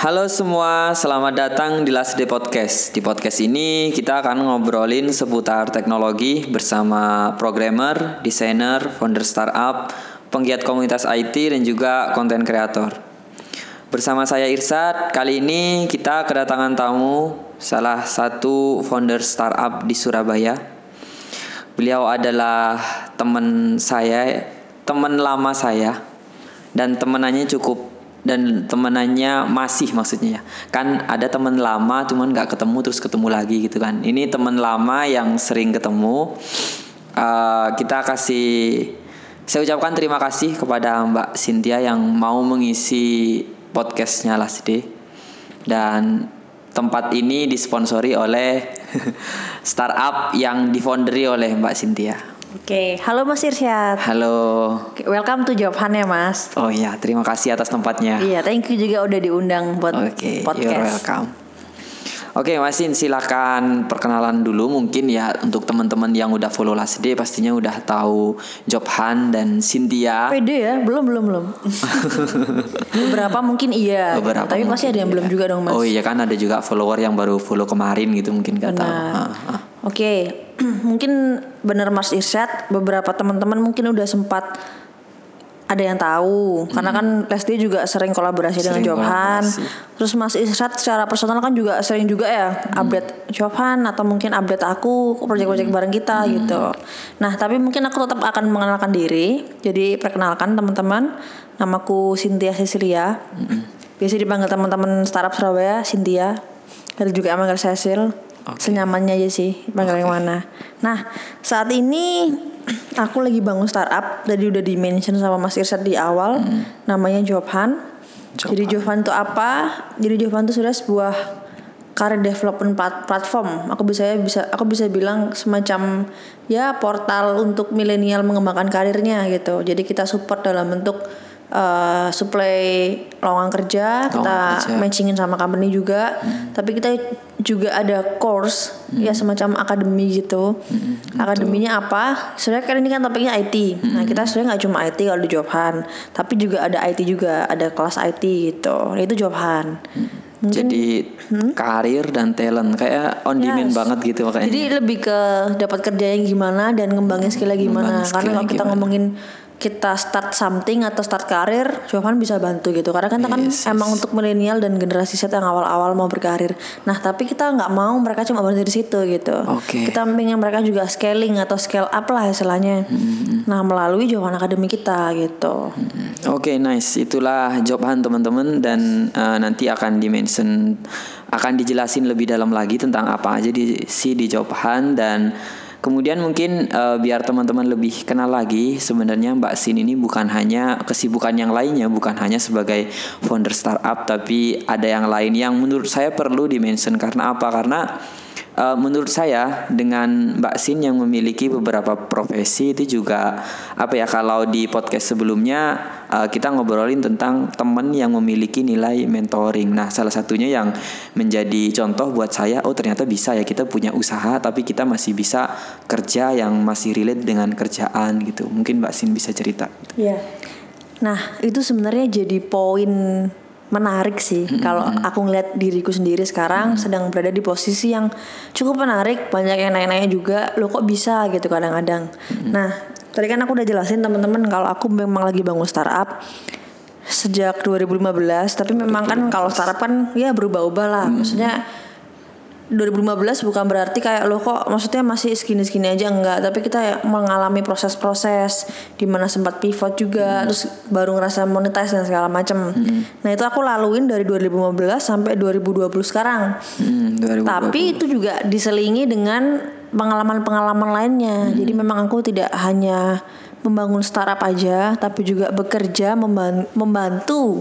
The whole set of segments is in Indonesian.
Halo semua, selamat datang di Last Day Podcast. Di podcast ini kita akan ngobrolin seputar teknologi bersama programmer, desainer, founder startup, penggiat komunitas IT dan juga konten kreator. Bersama saya Irsad, kali ini kita kedatangan tamu salah satu founder startup di Surabaya. Beliau adalah teman saya, teman lama saya dan temenannya cukup dan temenannya masih maksudnya ya. Kan ada teman lama cuman nggak ketemu terus ketemu lagi gitu kan. Ini teman lama yang sering ketemu. Uh, kita kasih saya ucapkan terima kasih kepada Mbak Cynthia yang mau mengisi podcastnya Lasde dan tempat ini disponsori oleh startup yang difounderi oleh Mbak Cynthia. Oke, halo Mas Irsyad. Halo. Welcome to Jawaban ya Mas. Oh iya, terima kasih atas tempatnya. Iya, thank you juga udah diundang buat Oke, podcast. you're welcome. Oke, Masin silakan perkenalan dulu mungkin ya untuk teman-teman yang udah follow Lasde pastinya udah tahu Jobhan dan Cynthia. Pede ya, belum belum belum. Beberapa mungkin iya, Beberapa tapi pasti ada yang mungkin belum iya. juga dong Mas. Oh iya kan ada juga follower yang baru follow kemarin gitu mungkin nggak tahu. Ah, ah. Oke, mungkin benar Mas Irsyad, beberapa teman-teman mungkin udah sempat ada yang tahu karena kan Lesti juga sering kolaborasi Hmm. Sering dengan kolaborasi. Terus Mas Irsyad secara personal kan juga sering juga ya Hmm. update Jobhan atau mungkin update aku proyek-proyek bareng kita Hmm. gitu. Nah, tapi mungkin aku tetap akan mengenalkan diri. Jadi perkenalkan teman-teman, namaku Cynthia Cecilia. Hmm. Biasa dipanggil teman-teman startup Surabaya Cynthia. Ada juga manggil Cecil. Senyamannya aja sih panggil yang mana. Nah, saat ini aku lagi bangun startup. Tadi udah di mention sama Mas Irsad di awal. Namanya Jobhan. Jadi Jobhan itu apa? Jadi Jobhan itu sudah sebuah career development plat- platform. Aku bisa bisa aku bisa bilang semacam ya portal untuk milenial mengembangkan karirnya gitu. Jadi kita support dalam bentuk eh, supply lowongan kerja, kita kerja. matchingin sama company juga. Tapi kita juga ada course ya semacam akademi gitu. Akademinya apa? Sebenarnya kan ini kan topiknya IT. Nah kita sebenarnya nggak cuma IT kalau di Jobhan, tapi juga ada IT juga, ada kelas IT gitu. Nah, itu Jobhan. Jadi karir dan talent kayak on demand Yes. banget gitu makanya. Jadi lebih ke dapat kerjanya gimana dan ngembangin skillnya gimana. Ngembangin Karena kalau kita gimana. ngomongin kita start something atau start karir, Jovan bisa bantu gitu. Karena kan kita kan Yes, yes. emang untuk milenial dan generasi Z yang awal-awal mau berkarir. Nah tapi kita nggak mau mereka cuma berhenti di situ gitu. Oke. Kita pengen mereka juga scaling atau scale up lah istilahnya. Nah melalui Jovan Academy kita gitu. Oke, nice. Itulah Jobhan teman-teman dan eh, nanti akan dimention akan dijelasin lebih dalam lagi tentang apa aja di si di Jobhan dan kemudian mungkin eh, biar teman-teman lebih kenal lagi sebenarnya Mbak Sin ini bukan hanya kesibukan yang lainnya bukan hanya sebagai founder startup tapi ada yang lain yang menurut saya perlu dimention karena apa? Karena Uh, menurut saya dengan Mbak Sin yang memiliki beberapa profesi itu juga apa ya kalau di podcast sebelumnya uh, kita ngobrolin tentang teman yang memiliki nilai mentoring. Nah, salah satunya yang menjadi contoh buat saya oh ternyata bisa ya kita punya usaha tapi kita masih bisa kerja yang masih relate dengan kerjaan gitu. Mungkin Mbak Sin bisa cerita. Iya. Nah, itu sebenarnya jadi poin menarik sih. Kalau aku ngeliat diriku sendiri sekarang sedang berada di posisi yang cukup menarik banyak yang nanya-nanya juga lo kok bisa? gitu kadang-kadang. Nah tadi kan aku udah jelasin teman-teman kalau aku memang lagi bangun startup sejak 2015 tapi memang kan kalau startup kan ya berubah-ubah lah. Maksudnya 2015 bukan berarti kayak lo kok maksudnya masih segini-segini aja enggak tapi kita ya mengalami proses-proses di mana sempat pivot juga terus baru ngerasa monetize dan segala macam. Nah, itu aku laluin dari 2015 sampai 2020 sekarang. Hmm, 2020. Tapi itu juga diselingi dengan pengalaman-pengalaman lainnya. Jadi memang aku tidak hanya membangun startup aja, tapi juga bekerja memban- membantu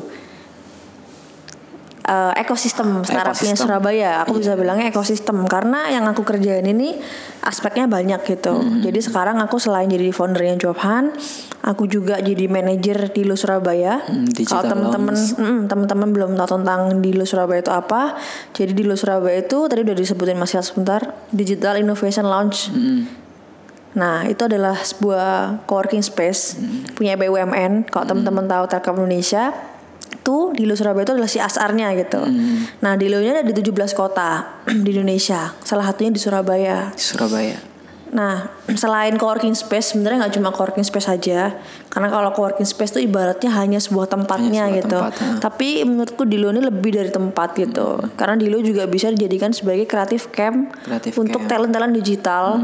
eh, ekosistem startupnya. Surabaya. Aku bisa bilangnya ekosistem karena yang aku kerjain ini aspeknya banyak gitu. Hmm. Jadi sekarang aku selain jadi foundernya Jobhan, aku juga jadi manajer di Lu Surabaya. Hmm, digital Kalau teman-teman mm, teman-teman belum tahu tentang di Lu Surabaya itu apa, jadi di Lu Surabaya itu tadi udah disebutin Mas Yas sebentar, Digital Innovation Launch. Hmm. Nah, itu adalah sebuah coworking space punya BUMN. Kalau teman-teman tahu Telkom Indonesia, itu di Dilo Surabaya itu adalah si asarnya gitu. Nah, Dilonya ada di 17 kota di Indonesia. Salah satunya di Surabaya. Di Surabaya. Nah, selain coworking space, sebenarnya nggak cuma coworking space saja, karena kalau coworking space itu ibaratnya hanya sebuah tempatnya Hanya sebuah gitu. tempat. Tapi menurutku Dilo ini lebih dari tempat gitu, karena Dilo juga bisa dijadikan sebagai creative camp Creative untuk talent-talent digital.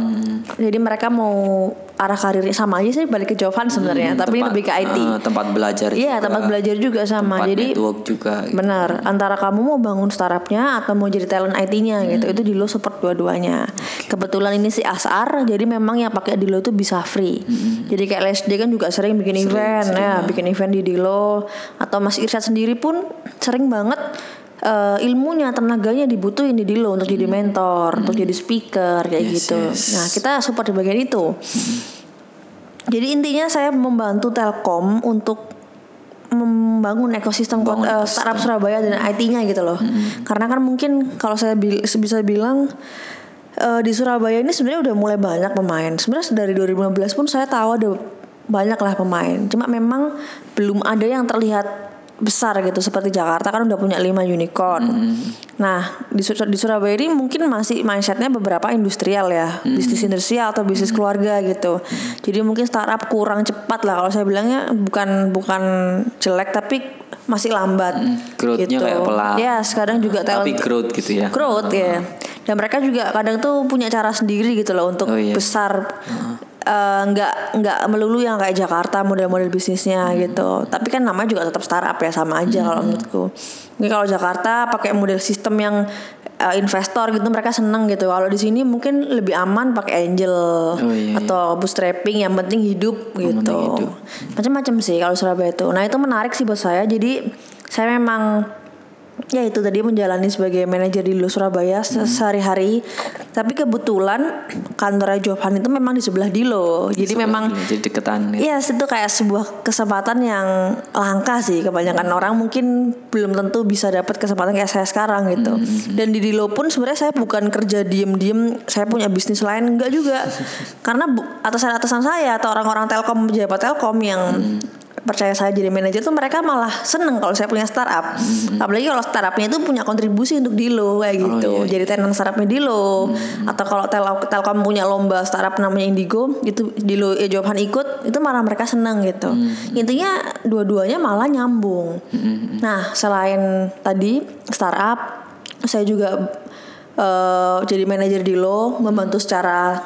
Jadi mereka mau arah karirnya sama aja sih balik ke Jovan sebenarnya, tapi Tempat- lebih ke IT. eh, tempat belajar. Iya, juga. tempat belajar juga sama. Tempat Jadi network juga. gitu. Benar, antara kamu mau bangun startupnya atau mau jadi talent IT-nya Hmm. gitu, itu Dilo support dua-duanya. Kebetulan ini si Asar, jadi memang yang pakai Dilo itu bisa free. Jadi kayak LSD kan juga sering bikin event, Hmm. sering, ya, bikin event di Dilo. Atau Mas Irsyad sendiri pun sering banget eh, ilmunya, tenaganya dibutuhin di Dilo untuk jadi mentor, untuk jadi speaker kayak Hmm. Yes, gitu. yes. Hmm. Nah kita support di bagian itu. Jadi intinya saya membantu Telkom untuk membangun ekosistem ekosistem. startup Surabaya dan IT-nya gitu loh. Karena kan mungkin kalau saya bil- bisa bilang eh, di Surabaya ini sebenarnya udah mulai banyak pemain. Sebenarnya dari 2015 pun saya tahu ada banyak lah pemain. Cuma memang belum ada yang terlihat besar gitu seperti Jakarta kan udah punya 5 unicorn. Nah, di, Sur- di Surabaya ini mungkin masih mindsetnya beberapa industrial ya, bisnis industrial atau bisnis keluarga gitu. Jadi mungkin startup kurang cepat lah kalau saya bilangnya bukan bukan jelek tapi masih lambat. Growth-nya kayak pelan. Ya, sekarang juga Tapi talent growth gitu ya. growth ya. Dan mereka juga kadang tuh punya cara sendiri gitu loh untuk Oh, iya. besar. Eh, nggak nggak melulu yang kayak Jakarta model-model bisnisnya Hmm. gitu. Tapi kan namanya juga tetap startup ya sama aja kalau menurutku. Ini kalau Jakarta pakai model sistem yang eh, investor gitu mereka seneng gitu. Kalau di sini mungkin lebih aman pakai angel Oh, iya, iya. atau bootstrapping yang penting hidup Yang gitu. Macam-macam sih kalau Surabaya itu. Nah itu menarik sih buat saya. Jadi saya memang ya itu tadi menjalani sebagai manajer di Dilo Surabaya Hmm. sehari-hari. Tapi kebetulan kantornya Jovan itu memang di sebelah Dilo. Jadi memang Jadi deketan. gitu. Iya, itu kayak sebuah kesempatan yang langka sih. Kebanyakan orang mungkin belum tentu bisa dapat kesempatan kayak saya sekarang gitu. Dan di Dilo pun sebenarnya saya bukan kerja diem-diem, saya punya bisnis lain enggak juga. Karena atasan-atasan saya atau orang-orang Telkom pejabat Telkom yang percaya saya jadi manajer tuh mereka malah seneng kalau saya punya startup. Apalagi kalau startupnya itu punya kontribusi untuk Dilo kayak gitu. iya, iya. Jadi tenant startupnya Dilo atau kalau Tel Telkom punya lomba startup namanya Indigo itu Dilo eh, Johan ikut itu malah mereka seneng gitu. Intinya dua-duanya malah nyambung. Nah selain tadi startup saya juga eh, jadi manajer Dilo membantu secara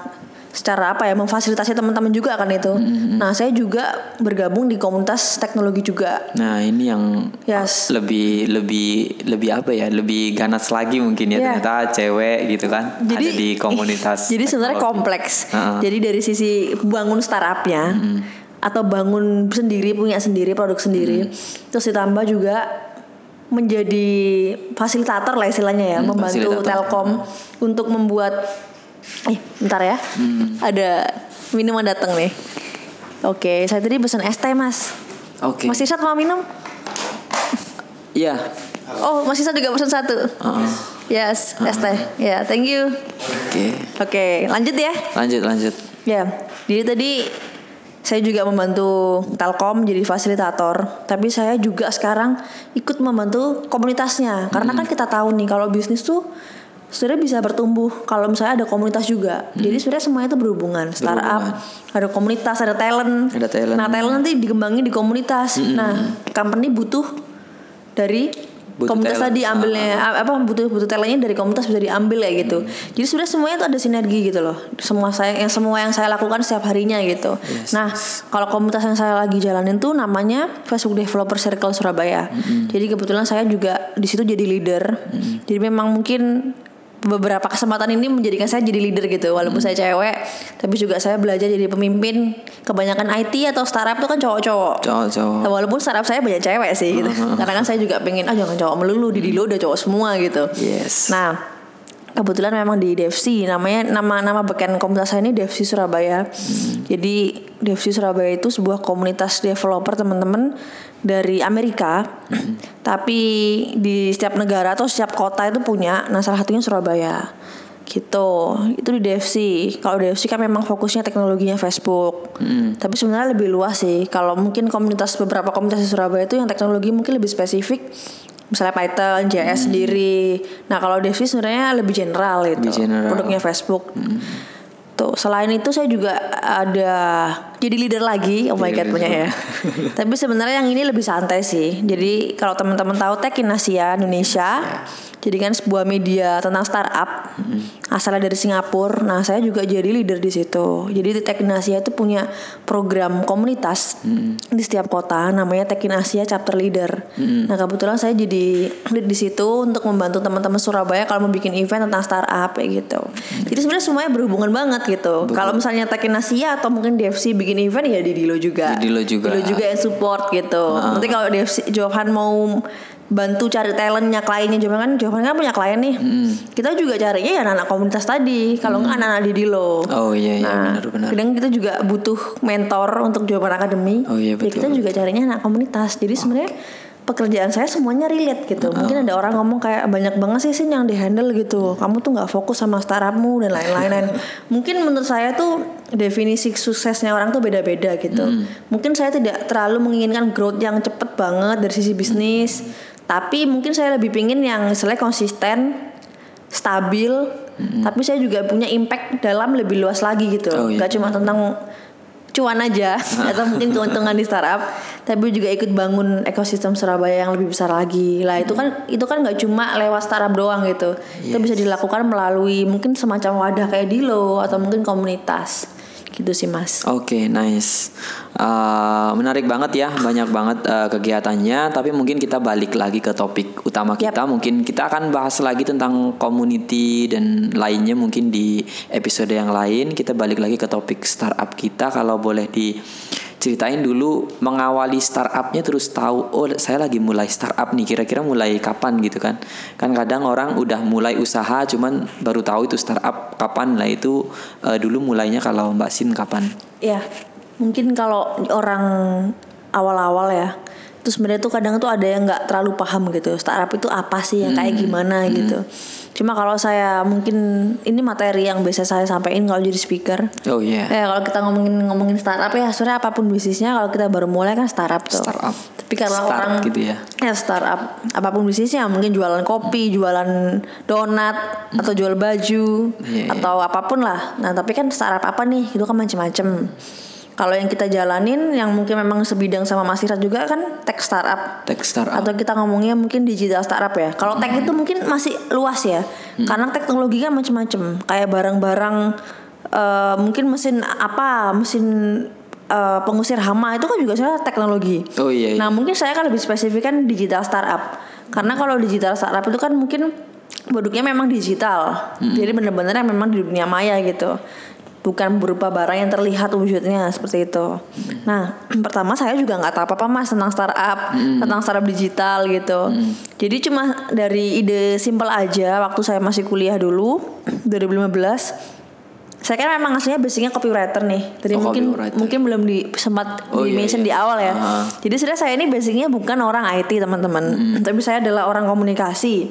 secara apa ya memfasilitasi teman-teman juga kan itu. Nah saya juga bergabung di komunitas teknologi juga. Nah ini yang Yes. lebih lebih lebih apa ya lebih ganas lagi mungkin ya Iya. ternyata cewek gitu kan ada di komunitas Jadi sebenarnya kompleks. Heeh. Jadi dari sisi bangun startupnya atau bangun sendiri punya sendiri produk sendiri, terus ditambah juga menjadi fasilitator lah istilahnya ya, Hmm, membantu. Telkom untuk membuat eh bentar ya. Hmm. Ada minuman datang nih. Oke, saya tadi pesan es teh, Mas. oke Mas Irsat mau minum? iya Oh, Mas Irsat juga pesan satu. Heeh. Yes, es teh. Ya, thank you. oke Oke, lanjut ya. lanjut lanjut Ya, jadi tadi saya juga membantu Telkom jadi fasilitator, tapi saya juga sekarang ikut membantu komunitasnya. Karena Hmm. kan kita tahu nih kalau bisnis tuh sebenarnya bisa bertumbuh kalau misalnya ada komunitas juga. Jadi sebenarnya semuanya itu berhubungan. Startup, Hmm. Ada komunitas, ada talent. Ada talent. Hmm. Nah, talent nanti dikembangin di komunitas. Nah, company butuh dari Butuh komunitas talent. tadi ambilnya apa butuh butuh talentnya dari komunitas bisa diambil ya gitu. Jadi sudah semuanya itu ada sinergi gitu loh. Semua saya yang semua yang saya lakukan setiap harinya gitu. Nah, kalau komunitas yang saya lagi jalanin tuh namanya Facebook Developer Circle Surabaya. Jadi kebetulan saya juga di situ jadi leader. Jadi memang mungkin beberapa kesempatan ini menjadikan saya jadi leader gitu. Walaupun saya cewek tapi juga saya belajar jadi pemimpin kebanyakan IT atau startup itu kan cowok-cowok. Cowok cowok Nah, walaupun startup saya banyak cewek sih gitu. Karena kan saya juga pengen ah jangan cowok melulu di Dilo udah cowok semua gitu. yes. Nah, kebetulan memang di DFC namanya nama nama beken komunitas saya ini DFC Surabaya. Jadi DFC Surabaya itu sebuah komunitas developer teman-teman dari Amerika. Tapi di setiap negara atau setiap kota itu punya. Nah, salah satunya Surabaya. gitu itu di DFC kalau DFC kan memang fokusnya teknologinya Facebook Hmm. tapi sebenarnya lebih luas sih kalau mungkin komunitas beberapa komunitas di Surabaya itu yang teknologi mungkin lebih spesifik misalnya Python, JS sendiri nah kalau DFC sebenarnya lebih general itu Hmm. Lebih general. Hmm. produknya Facebook Tuh, selain itu saya juga ada jadi leader lagi. Oh my god, punya ya. Tapi sebenarnya yang ini lebih santai sih. Jadi kalau teman-teman tahu Tech in Asia Indonesia, jadi kan sebuah media tentang startup asalnya dari Singapura. Nah, saya juga jadi leader di situ. Jadi di Tech in Asia itu punya program komunitas di setiap kota namanya Tech in Asia Chapter Leader. Nah, kebetulan saya jadi lead di situ untuk membantu teman-teman Surabaya kalau mau bikin event tentang startup kayak gitu. Jadi sebenarnya semuanya berhubungan banget gitu. Kalau misalnya Tech in Asia atau mungkin DFC bikin event ya di Dilo juga. Di Dilo juga. Dilo juga yang support gitu. Nanti kalau DFC Johan mau bantu cari talentnya kliennya Johan kan Johan kan punya klien nih. Kita juga carinya ya anak-anak komunitas tadi. Kalau nggak anak-anak di Dilo. Oh iya iya Nah, benar-benar. kadang kita juga butuh mentor untuk Jawaban Akademi. Oh iya, Ya kita betul. juga carinya anak komunitas. Jadi sebenarnya pekerjaan saya semuanya relate gitu. Mungkin ada orang ngomong kayak banyak banget sih Sin yang dihandle gitu. Kamu tuh nggak fokus sama startupmu dan lain-lain. Mungkin menurut saya tuh definisi suksesnya orang tuh beda-beda gitu. Mungkin saya tidak terlalu menginginkan growth yang cepet banget dari sisi bisnis. Tapi mungkin saya lebih pingin yang misalnya konsisten, stabil, tapi saya juga punya impact dalam lebih luas lagi gitu. Oh, iya. Gak cuma tentang cuan aja atau mungkin keuntungan di startup, tapi juga ikut bangun ekosistem Surabaya yang lebih besar lagi. Lah itu kan itu kan nggak cuma lewat startup doang gitu. Itu bisa dilakukan melalui mungkin semacam wadah kayak Dilo atau mungkin komunitas. Gitu sih Mas. Oke, nice. Uh, menarik banget ya, banyak banget uh, kegiatannya. Tapi mungkin kita balik lagi ke topik utama kita. Mungkin kita akan bahas lagi tentang community dan lainnya mungkin di episode yang lain. Kita balik lagi ke topik startup kita. Kalau boleh diceritain dulu mengawali startupnya terus tahu, oh saya lagi mulai startup nih. Kira-kira mulai kapan gitu kan? Kan kadang orang udah mulai usaha, cuman baru tahu itu startup kapan lah itu uh, dulu mulainya kalau Mbak Sin kapan? Ya, mungkin kalau orang awal-awal ya, itu sebenarnya tuh kadang tuh ada yang nggak terlalu paham gitu. Startup itu apa sih ya, kayak gimana gitu. Cuma kalau saya mungkin ini materi yang biasa saya sampaikan kalau jadi speaker. Oh iya. Ya kalau kita ngomongin ngomongin startup ya sebenarnya apa pun bisnisnya kalau kita baru mulai kan startup tuh. Startup. Tapi kalau Start orang gitu ya. ya startup apa pun bisnisnya mungkin jualan kopi, jualan donat atau jual baju Iya, iya. atau apa pun lah. Nah tapi kan startup apa nih itu kan macam-macam. Kalau yang kita jalanin yang mungkin memang sebidang sama Mas Irat juga kan tech startup Tech startup. atau kita ngomongnya mungkin digital startup ya. Kalau tech itu mungkin masih luas ya, karena teknologi kan macam-macam. Kayak barang-barang eh, mungkin mesin apa, mesin eh, pengusir hama itu kan juga sebenarnya teknologi. Oh iya. iya. Nah mungkin saya kan lebih spesifik kan digital startup, karena kalau digital startup itu kan mungkin produknya memang digital, jadi benar-benar yang memang di dunia maya gitu. Bukan berupa barang yang terlihat wujudnya seperti itu. Nah, pertama saya juga nggak tahu apa-apa mas tentang startup, tentang startup digital gitu. Jadi cuma dari ide simple aja waktu saya masih kuliah dulu 2015 saya kan memang aslinya basicnya copywriter nih. Tadi Oh, mungkin copywriter. mungkin belum di sempat Oh, di iya, mention iya. di awal ya. Ah. Jadi sebenarnya saya ini basicnya bukan orang IT teman-teman, tapi saya adalah orang komunikasi.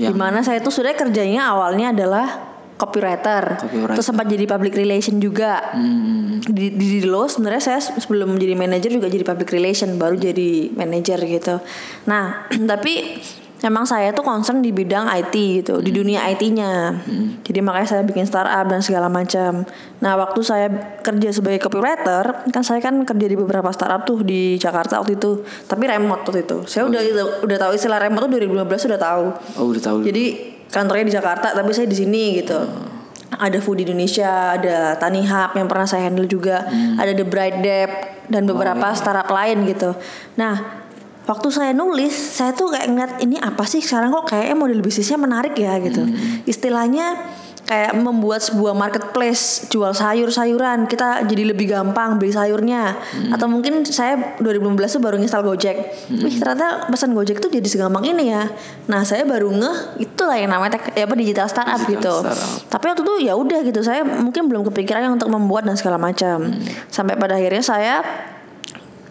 Yang- Di mana saya tuh sudah kerjanya awalnya adalah copywriter, Copywriter. terus sempat jadi public relation juga. Hmm. Di di Dilo sebenarnya saya sebelum jadi manajer juga jadi public relation, baru jadi manajer gitu. Nah, tapi Emang saya tuh concern di bidang IT gitu, di dunia IT-nya. Jadi makanya saya bikin startup dan segala macam. Nah, waktu saya kerja sebagai copywriter, kan saya kan kerja di beberapa startup tuh di Jakarta waktu itu. Tapi remote waktu itu. Saya udah udah tahu istilah remote tuh 2015 sudah tahu. Oh udah tahu. Jadi kantornya di Jakarta, tapi saya di sini gitu. Ada Food Indonesia, ada Tani Hub yang pernah saya handle juga, ada The Bright Dep dan beberapa startup lain gitu. Nah, waktu saya nulis, saya tuh kayak ngeliat ini apa sih sekarang kok kayaknya model bisnisnya menarik ya gitu. Istilahnya kayak membuat sebuah marketplace jual sayur-sayuran. Kita jadi lebih gampang beli sayurnya. Atau mungkin saya 2015 tuh baru install Gojek. Wih ternyata pesan Gojek tuh jadi segampang ini ya. Nah saya baru ngeh itulah yang namanya ya apa digital startup Digital gitu. startup. tapi waktu itu ya udah gitu. Saya mungkin belum kepikiran untuk membuat dan segala macam. Sampai pada akhirnya saya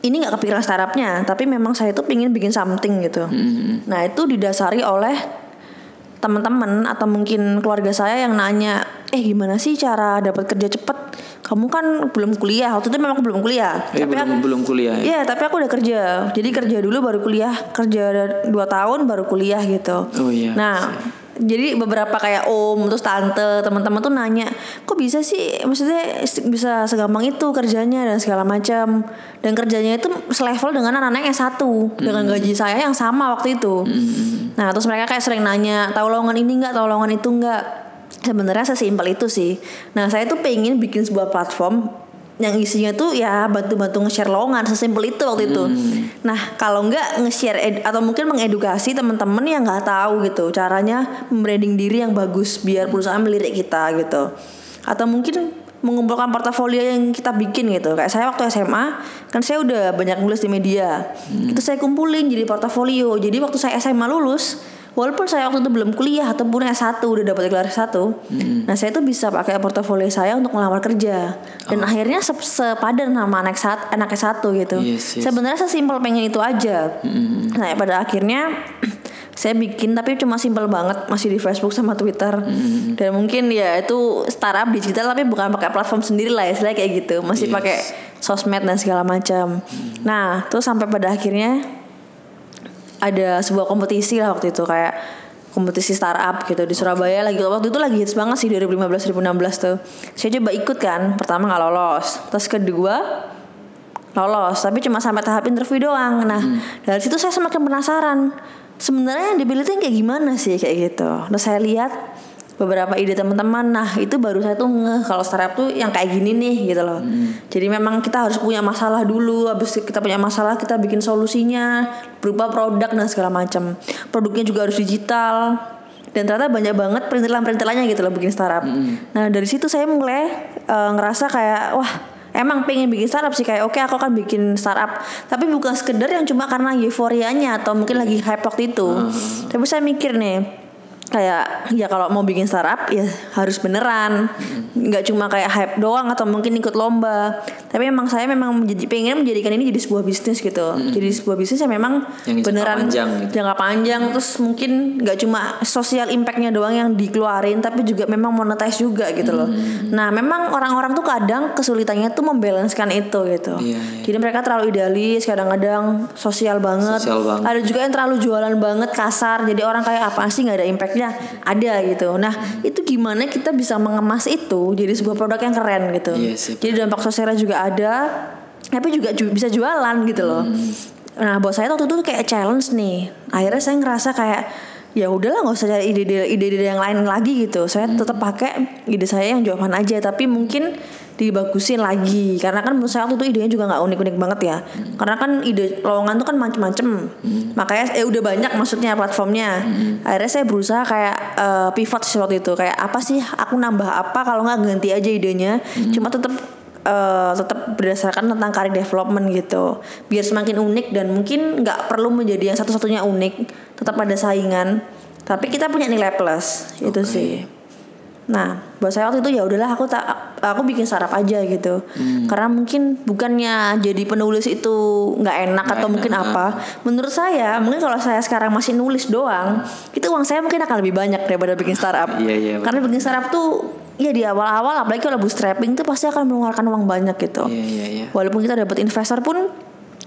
ini nggak kepikiran startupnya. Tapi memang saya tuh pingin bikin something gitu. Hmm. nah itu didasari oleh teman-teman atau mungkin keluarga saya yang nanya, "Eh, gimana sih cara dapat kerja cepet? Kamu kan belum kuliah." Waktu itu memang aku belum kuliah. Eh, tapi belum aku, belum kuliah ya. Iya, tapi aku udah kerja. Jadi kerja dulu baru kuliah, kerja dua tahun baru kuliah gitu. Oh iya. Nah, jadi beberapa kayak om terus tante teman-teman tuh nanya kok bisa sih? Maksudnya bisa segampang itu kerjanya dan segala macam. Dan kerjanya itu selevel dengan anak-anak yang satu dengan gaji saya yang sama waktu itu. Nah terus mereka kayak sering nanya tahu lowongan ini nggak? Tahu lowongan itu nggak? Sebenarnya sesimpel itu sih. Nah saya tuh pengen bikin sebuah platform yang isinya tuh ya bantu-bantu nge-share lowongan sesimpel itu waktu itu. Nah kalau nggak nge-share atau mungkin mengedukasi teman-teman yang nggak tahu gitu caranya membranding diri yang bagus biar perusahaan melirik kita gitu. Atau mungkin mengumpulkan portofolio yang kita bikin gitu. Kayak saya waktu SMA kan saya udah banyak nulis di media. Itu saya kumpulin jadi portofolio. Jadi waktu saya SMA lulus Walaupun saya waktu itu belum kuliah ataupun S1 udah dapat gelar S1. Nah, saya tuh bisa pakai portofolio saya untuk melamar kerja. Dan akhirnya se- sepadan sama anak saat anak S1 gitu. Yes, yes. Sebenarnya sesimpel pengen itu aja. Nah, pada akhirnya saya bikin tapi cuma simpel banget masih di Facebook sama Twitter dan mungkin ya itu startup digital tapi bukan pakai platform sendiri lah istilahnya kayak gitu masih Yes. pakai sosmed dan segala macam nah terus sampai pada akhirnya ada sebuah kompetisi lah waktu itu kayak kompetisi startup gitu di Surabaya lagi. Waktu itu lagi hits banget sih 2015 2016 tuh. Saya coba ikut kan pertama nggak lolos. Terus kedua lolos. Tapi cuma sampai tahap interview doang. Nah dari situ saya semakin penasaran. Sebenarnya yang dipilih tuh yang kayak gimana sih kayak gitu. Terus saya lihat beberapa ide teman-teman. Nah itu baru saya tuh ngeh kalau startup tuh yang kayak gini nih gitu loh. Jadi memang kita harus punya masalah dulu. Habis kita punya masalah kita bikin solusinya berupa produk dan segala macam. Produknya juga harus digital. Dan ternyata banyak banget perintilan-perintilannya gitu loh bikin startup. Nah dari situ saya mulai eh, ngerasa kayak wah Emang pengen bikin startup sih. Kayak oke aku akan bikin startup. Tapi bukan sekedar yang cuma karena euforianya atau mungkin lagi hype waktu itu. Tapi saya mikir nih kayak ya kalau mau bikin startup ya harus beneran nggak cuma kayak hype doang atau mungkin ikut lomba tapi memang saya memang menjadi pengen menjadikan ini jadi sebuah bisnis gitu jadi sebuah bisnis yang memang Yang jangka beneran panjang gitu. jangka panjang terus mungkin nggak cuma sosial impactnya doang yang dikeluarin tapi juga memang monetize juga gitu loh Hmm. nah memang orang-orang tuh kadang kesulitannya tuh membalancekan itu gitu Iya, iya. jadi mereka terlalu idealis kadang-kadang sosial banget Sosial banget. ada juga yang terlalu jualan banget kasar jadi orang kayak apa sih nggak ada impactnya ada gitu. Nah itu gimana kita bisa mengemas itu jadi sebuah produk yang keren gitu? Iya sih. jadi dampak sosialnya juga ada tapi juga ju- bisa jualan gitu loh. Hmm. nah buat saya waktu itu tuh kayak challenge nih. Akhirnya saya ngerasa kayak ya udahlah nggak usah cari ide-ide ide-ide yang lain lagi gitu. Saya tetap pakai ide saya yang jawaban aja. Tapi mungkin dibagusin lagi. Karena kan menurut saya waktu itu idenya juga nggak unik-unik banget ya. Karena kan ide lowongan tuh kan macem-macem. Makanya eh udah banyak maksudnya platformnya. Akhirnya saya berusaha kayak eh, pivot waktu itu. Kayak apa sih? Aku nambah apa? Kalau nggak ganti aja idenya. Cuma tetap eh, tetap berdasarkan tentang career development gitu. Biar semakin unik dan mungkin nggak perlu menjadi yang satu-satunya unik. Tetap ada saingan. Tapi kita punya nilai plus. Itu Oke. sih Nah, buat saya waktu itu ya udahlah aku tak aku bikin startup aja gitu. Karena mungkin bukannya jadi penulis itu nggak enak Nggak atau enak, mungkin ah. apa. Menurut saya, mungkin kalau saya sekarang masih nulis doang, itu uang saya mungkin akan lebih banyak daripada bikin startup. Iya, iya, Karena bikin startup tuh ya di awal-awal apalagi kalau bootstrapping tuh pasti akan mengeluarkan uang banyak gitu. Iya iya iya. Walaupun kita dapat investor pun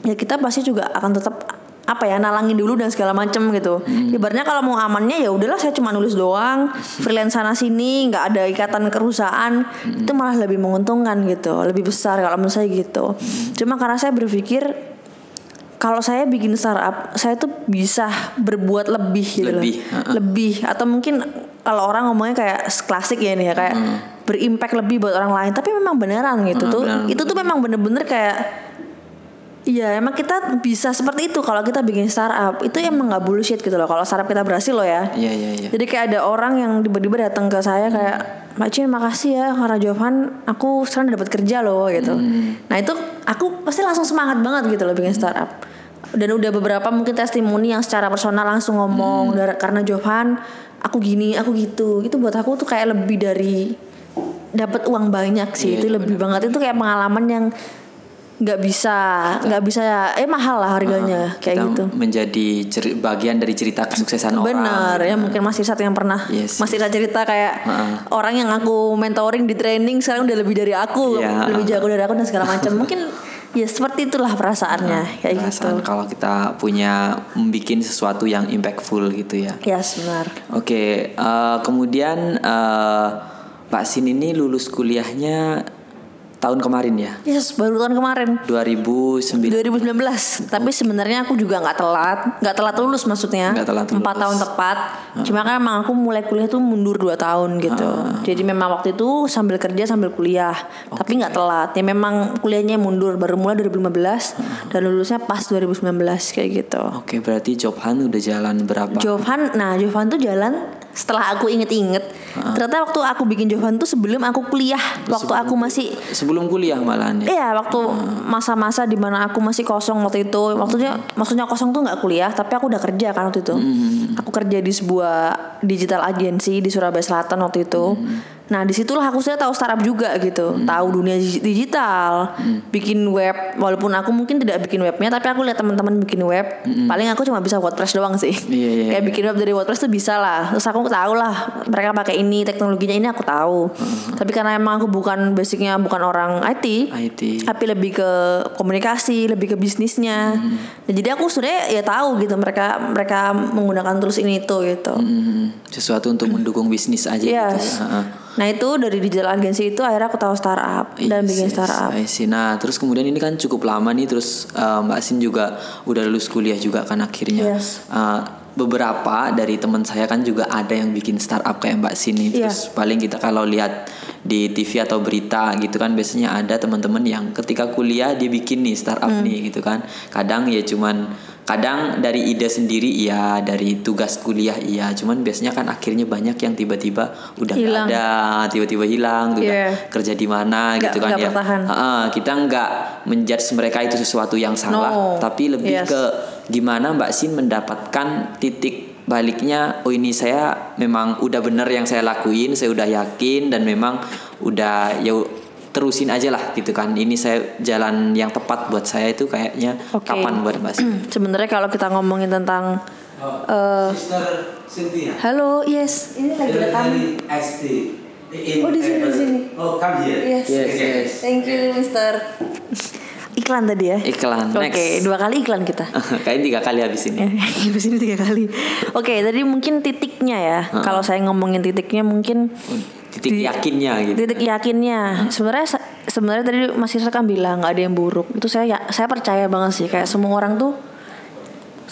ya kita pasti juga akan tetap apa ya nalangin dulu dan segala macem gitu. Ibaratnya kalau mau amannya ya udahlah saya cuma nulis doang, freelance sana sini, nggak ada ikatan perusahaan, itu malah lebih menguntungkan gitu, lebih besar kalau menurut saya gitu. Cuma karena saya berpikir kalau saya bikin startup, saya tuh bisa berbuat lebih gitu Lebih, loh. ha-ha. Lebih atau mungkin kalau orang ngomongnya kayak klasik ya nih ya kayak berimpact lebih buat orang lain, tapi memang beneran gitu Hmm, tuh. beneran, itu tuh memang bener-bener kayak Iya emang kita bisa seperti itu kalau kita bikin startup itu emang nggak bullshit gitu loh kalau startup kita berhasil loh ya. Iya iya iya. Jadi kayak ada orang yang tiba-tiba datang ke saya kayak Mbak makasih ya karena Jovan aku sekarang dapat kerja loh gitu. Nah itu aku pasti langsung semangat banget gitu loh bikin startup. Dan udah beberapa mungkin testimoni yang secara personal langsung ngomong "Dar- karena Jovan aku gini aku gitu. Itu buat aku tuh kayak lebih dari dapat uang banyak sih Iya, itu lebih banget itu kayak pengalaman yang nggak bisa nggak bisa. Eh mahal lah harganya kayak Kita gitu. menjadi ceri- bagian dari cerita kesuksesan orang. Benar ya mungkin Mas Irsat yang pernah Yes, Mas Irsat cerita kayak orang yang aku mentoring di training sekarang udah lebih dari aku Iya. lebih jago dari aku dan segala macam. Mungkin ya seperti itulah perasaannya kayak gitu. Perasaan kalau kita punya membuat sesuatu yang impactful gitu ya. ya benar. Oke, eh, kemudian eh, Pak Sin ini lulus kuliahnya tahun kemarin ya, yes baru tahun kemarin. 2009. 2019 tapi sebenarnya aku juga nggak telat. Nggak telat lulus maksudnya. Nggak telat empat lulus. tahun tepat. Cuma kan emang aku mulai kuliah tuh mundur dua tahun gitu. Jadi memang waktu itu sambil kerja sambil kuliah. Tapi nggak telat. Ya memang kuliahnya mundur. Baru mulai 2015 dan lulusnya pas 2019 kayak gitu. Oke, berarti job hunt udah jalan berapa? Jovan, nah Jovan tuh jalan setelah aku inget-inget. Ternyata waktu aku bikin Jovan tuh sebelum aku kuliah, waktu aku masih Sebelum kuliah malahan ya. Iya waktu masa-masa di mana aku masih kosong waktu itu. Maksudnya maksudnya kosong tuh nggak kuliah Tapi aku udah kerja kan waktu itu. Aku kerja di sebuah digital agency di Surabaya Selatan waktu itu Nah di situlah aku sudah tahu startup juga gitu Tahu dunia dig- digital Bikin web Walaupun aku mungkin tidak bikin webnya Tapi aku lihat teman-teman bikin web Paling aku cuma bisa WordPress doang sih Iya, iya, Kayak bikin web dari WordPress tuh bisa lah Terus aku tahu lah Mereka pakai ini Teknologinya ini aku tahu Tapi karena emang aku bukan basicnya Bukan orang IT IT. tapi lebih ke komunikasi, lebih ke bisnisnya. Nah, jadi aku sebenarnya ya tahu gitu mereka mereka menggunakan tools ini itu gitu. Hmm, sesuatu untuk mendukung bisnis aja gitu. Yes. ya. Nah itu dari digital agency itu akhirnya aku tahu startup dan Yes, bikin yes, startup. See. Nah, terus kemudian ini kan cukup lama nih, terus uh, Mbak Sin juga udah lulus kuliah juga kan akhirnya. Yes. Uh, beberapa dari teman saya kan juga ada yang bikin startup kayak Mbak Sin nih. Iya. Terus paling kita kalau lihat di TV atau berita gitu kan biasanya ada teman-teman yang ketika kuliah dia bikin nih startup Hmm. nih gitu kan. Kadang ya cuman kadang dari ide sendiri iya, dari tugas kuliah iya, cuman biasanya kan akhirnya banyak yang tiba-tiba udah nggak Hilang. ada, tiba-tiba hilang, udah Iya. kerja di mana Nggak- gitu kan nggak ya. bertahan. Heeh, kita nggak menjudge mereka itu sesuatu yang salah, No. tapi lebih Yes. ke gimana Mbak Sin mendapatkan titik baliknya. Oh ini saya memang udah bener yang saya lakuin, saya udah yakin dan memang udah ya terusin aja lah gitu kan. Ini saya jalan yang tepat buat saya itu kayaknya Oke. kapan buat Mbak? Sebenarnya kalau kita ngomongin tentang Sister Cynthia. halo yes ini lagi rekam. Oh, di sini, di sini. Oh, come here. Yes. Yes, Okay. yes. Thank you Mister. Iklan tadi ya. Iklan. Oke Next. dua kali iklan kita. Kayaknya tiga kali habis ini. Di sini tiga kali. Oke, tadi mungkin titiknya ya. Kalau saya ngomongin titiknya mungkin Titik Di- yakinnya gitu. titik yakinnya. Sebenarnya sa- sebenarnya tadi Mas Irsa kan bilang nggak ada yang buruk. Itu saya ya- saya percaya banget sih. Kayak semua orang tuh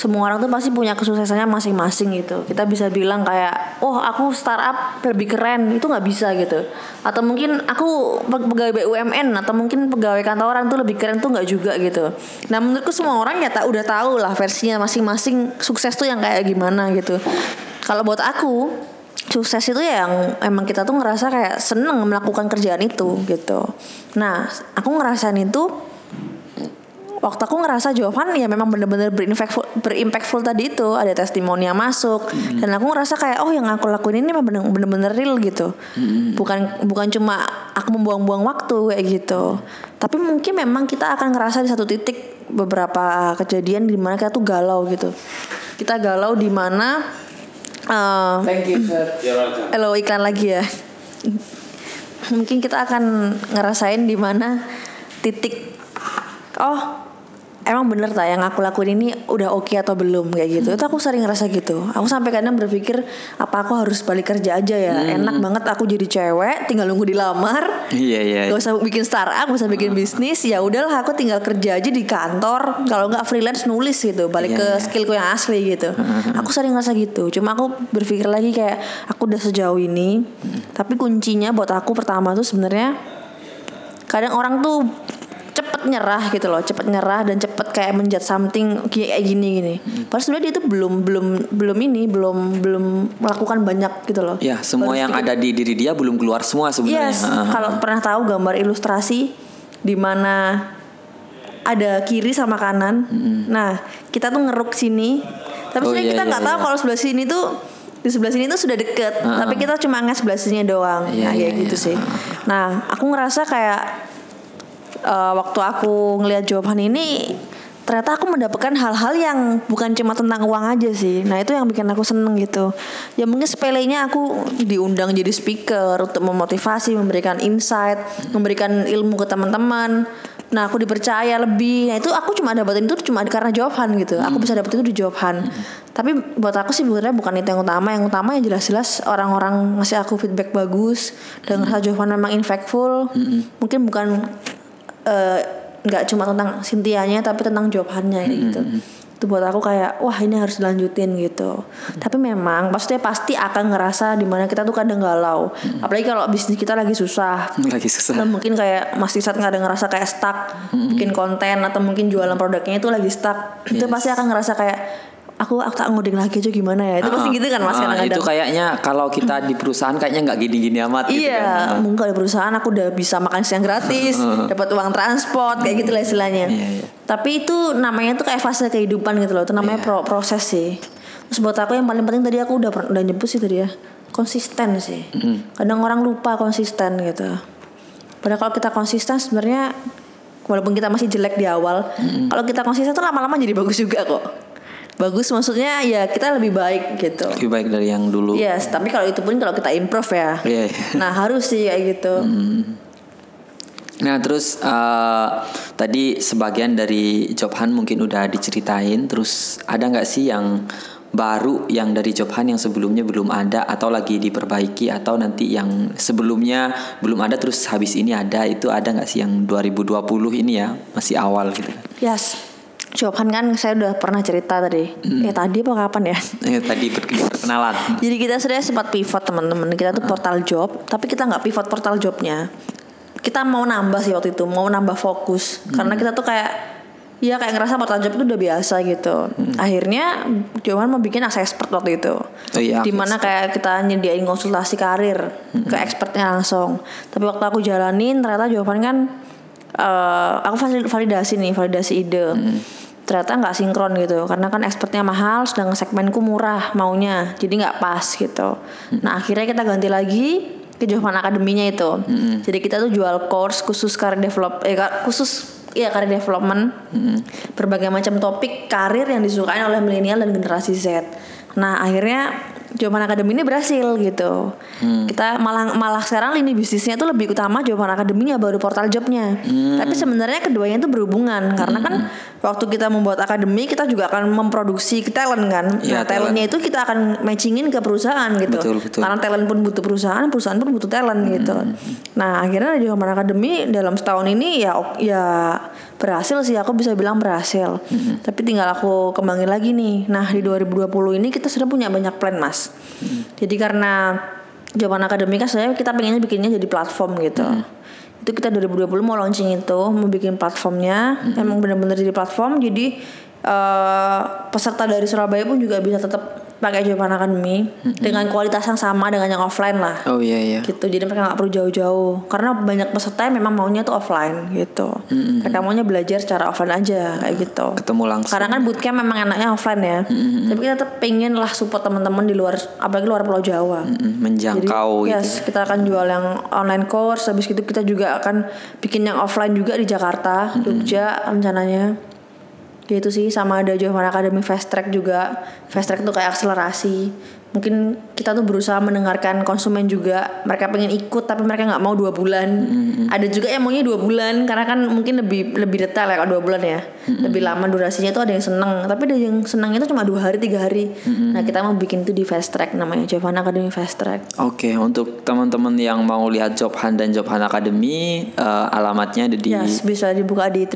semua orang tuh pasti punya kesuksesannya masing-masing gitu. Kita bisa bilang kayak, oh aku startup lebih keren, itu nggak bisa gitu. Atau mungkin aku pe- pegawai BUMN atau mungkin pegawai kantoran tuh lebih keren tuh nggak juga gitu. Nah menurutku semua orang ya tak udah tahu lah versinya masing-masing sukses tuh yang kayak gimana gitu. Kalau buat aku sukses itu ya yang emang kita tuh ngerasa kayak seneng melakukan kerjaan itu gitu. Nah aku ngerasain itu waktu aku ngerasa jawaban ya memang bener-bener berimpactful, berimpactful tadi itu. Ada testimoni yang masuk. Dan aku ngerasa kayak oh yang aku lakuin ini memang bener- bener-bener real gitu. Bukan bukan cuma aku membuang-buang waktu kayak gitu. Tapi mungkin memang kita akan ngerasa di satu titik beberapa kejadian di mana kita tuh galau gitu. Kita galau di mana eh, Thank you sir. Halo iklan lagi ya. Mungkin kita akan ngerasain di mana titik oh emang bener tak yang aku lakuin ini udah oke atau belum kayak gitu. Itu aku sering ngerasa gitu. Aku sampai kadang berpikir apa aku harus balik kerja aja ya. Enak banget aku jadi cewek tinggal nunggu dilamar. Iya iya. Gak usah bikin startup, gak usah bikin bisnis. Ya udahlah aku tinggal kerja aja di kantor. Kalau nggak freelance nulis gitu. Balik Iya, ke iya. skillku yang asli gitu. Aku sering ngerasa gitu. Cuma aku berpikir lagi kayak aku udah sejauh ini. Tapi kuncinya buat aku pertama tuh sebenarnya kadang orang tuh cepet nyerah gitu loh, cepet nyerah dan cepet kayak menjat something kayak gini gini. Padahal sebenarnya dia tuh belum belum belum ini belum belum melakukan banyak gitu loh. Ya, semua Baru yang sedikit ada di diri dia belum keluar semua sebenarnya. Yes, kalau pernah tahu gambar ilustrasi di mana ada kiri sama kanan. Nah, kita tuh ngeruk sini. Tapi Oh, sebenarnya iya, kita iya, nggak tahu iya. kalau sebelah sini tuh di sebelah sini tuh sudah deket. Tapi kita cuma nge sebelah sini doang. Iya, nah, kayak iya, gitu iya. sih. Nah, aku ngerasa kayak eh, waktu aku ngelihat jawaban ini ternyata aku mendapatkan hal-hal yang bukan cuma tentang uang aja sih. Nah itu yang bikin aku seneng gitu. Ya mungkin sepelenya aku diundang jadi speaker untuk memotivasi, memberikan insight, memberikan ilmu ke teman-teman. Nah aku dipercaya lebih. Nah itu aku cuma dapetin itu cuma karena jawaban gitu. Aku bisa dapetin itu di jawaban. Tapi buat aku sih sebenarnya bukan itu yang utama. Yang utama yang jelas-jelas orang-orang ngasih aku feedback bagus dan ngerasa jawaban memang impactful. Mungkin bukan eh, nggak cuma tentang Sintianya tapi tentang jawabannya kayak gitu. itu buat aku kayak wah ini harus dilanjutin gitu. Tapi memang maksudnya pasti akan ngerasa di mana kita tuh kadang galau. Apalagi kalau bisnis kita lagi susah. Lagi susah. dan mungkin kayak masih saat nggak ada ngerasa kayak stuck bikin konten atau mungkin jualan produknya itu lagi stuck itu pasti akan ngerasa kayak aku aku tak ngoding lagi aja gimana ya itu pasti Ah, gitu kan mas ah, kadang-kadang Itu kayaknya kalau kita di perusahaan kayaknya nggak gini-gini amat gitu Iya, kan. Ah. mungkin di perusahaan aku udah bisa makan siang gratis, dapat uang transport, kayak gitu lah istilahnya. Iya, iya. Tapi itu namanya tuh kayak fase kehidupan gitu loh, itu namanya Iya. pro- proses sih. Terus buat aku yang paling penting tadi aku udah udah nyebut sih tadi ya, konsisten sih. Kadang orang lupa konsisten gitu. Padahal kalau kita konsisten sebenarnya walaupun kita masih jelek di awal, kalau kita konsisten tuh lama-lama jadi bagus juga kok. Bagus maksudnya ya kita lebih baik gitu. Lebih baik dari yang dulu. Yes, tapi kalau itu pun kalau kita improve ya. Iya, iya. Nah harus sih kayak gitu. Nah terus eh, tadi sebagian dari job hunt mungkin udah diceritain. Terus ada nggak sih yang baru yang dari job hunt yang sebelumnya belum ada atau lagi diperbaiki atau nanti yang sebelumnya belum ada terus habis ini ada itu ada nggak sih yang 2020 ini ya masih awal gitu? Yes. Jawaban kan saya udah pernah cerita tadi. Ya tadi apa kapan ya? Eh, tadi perkenalan. Jadi kita sudah sempat pivot teman-teman. Kita tuh portal job, tapi kita nggak pivot portal jobnya. Kita mau nambah sih waktu itu, mau nambah fokus. Karena kita tuh kayak ya kayak ngerasa portal job itu udah biasa gitu. Akhirnya Johan mau bikin akses expert waktu itu. Oh iya, Di mana kayak kita nyediain konsultasi karir ke expertnya langsung. Tapi waktu aku jalanin ternyata jawaban kan eh, aku valid- validasi nih, validasi ide. Ternyata nggak sinkron gitu, karena kan expertnya mahal, sedang segmenku murah maunya, jadi nggak pas gitu. Nah akhirnya kita ganti lagi ke jawaban akademinya itu. Jadi kita tuh jual course khusus karir develop, eh khusus ya karir development, berbagai macam topik karir yang disukai oleh milenial dan generasi Z. Nah akhirnya jawaban akademi ini berhasil gitu. Kita malah malah sekarang lini bisnisnya tuh lebih utama jawaban akademinya baru portal jobnya. Tapi sebenarnya keduanya itu berhubungan karena kan waktu kita membuat akademi kita juga akan memproduksi talent kan. Iya, nah talentnya itu kita akan matchingin ke perusahaan gitu. Betul, betul. Karena talent pun butuh perusahaan, perusahaan pun butuh talent gitu. Nah akhirnya di jawaban akademi dalam setahun ini ya ya berhasil sih aku bisa bilang berhasil. Tapi tinggal aku kembangin lagi nih. Nah di 2020 ini kita sudah punya banyak plan mas. Jadi karena jawaban akademik kan saya kita pengennya bikinnya jadi platform gitu. Itu kita 2020 mau launching itu, mau bikin platformnya. Emang benar-benar jadi platform. Jadi eh, peserta dari Surabaya pun juga bisa tetap pakai jawaban akademi dengan kualitas yang sama dengan yang offline lah. Oh iya iya. gitu jadi mereka nggak perlu jauh-jauh. Karena banyak peserta yang memang maunya tuh offline gitu. Mereka maunya belajar secara offline aja kayak gitu. Ketemu langsung. karena kan bootcamp memang enaknya offline ya. Tapi kita tetap pengen lah support teman-teman di luar apalagi luar pulau Jawa. Mm, menjangkau jadi, gitu. yes, kita akan jual yang online course habis itu kita juga akan bikin yang offline juga di Jakarta Jogja rencananya ya itu sih. Sama ada jawaban akademi fast track juga. Fast track tuh kayak akselerasi. Mungkin kita tuh berusaha mendengarkan konsumen juga. Mereka pengen ikut tapi mereka nggak mau dua bulan. Ada juga yang maunya dua bulan karena kan mungkin lebih lebih detail ya kalau dua bulan ya. Lebih lama durasinya tuh ada yang seneng. Tapi ada yang senangnya tuh cuma dua hari tiga hari. Nah kita mau bikin itu di fast track namanya jawaban akademi fast track. Oke, untuk teman-teman yang mau lihat Job Hunt dan Job Hunt Academy, eh, alamatnya ada di Yes, bisa dibuka di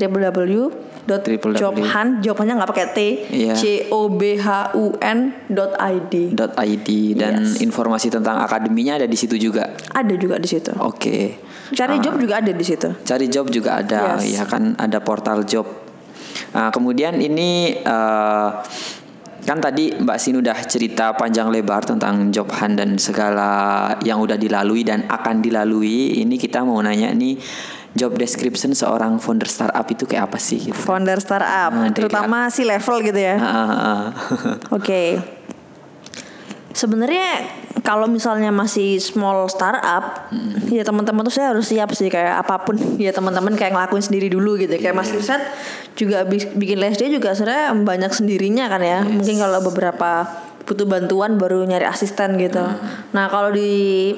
www.jobhunt jawabannya nggak pakai T Iya. C O B H U N dot ID .id dan Yes. informasi tentang akademinya ada di situ juga. ada juga di situ Oke. cari job juga ada di situ Cari job juga ada, Yes. ya kan ada portal job. Nah, kemudian ini eh, kan tadi Mbak Sin udah cerita panjang lebar tentang job hunt dan segala yang udah dilalui dan akan dilalui. Ini kita mau nanya nih job description seorang founder startup itu kayak apa sih? Gitu. founder startup Nah, terutama si level gitu ya Ah, ah, ah. Oke. Sebenarnya kalau misalnya masih small startup, ya teman-teman tuh saya harus siap sih kayak apa pun ya teman-teman kayak ngelakuin sendiri dulu gitu. Kayak Mas Irsyad juga bis- bikin les dia juga sebenarnya banyak sendirinya kan ya. Mungkin kalau beberapa butuh bantuan baru nyari asisten gitu. Nah, kalau di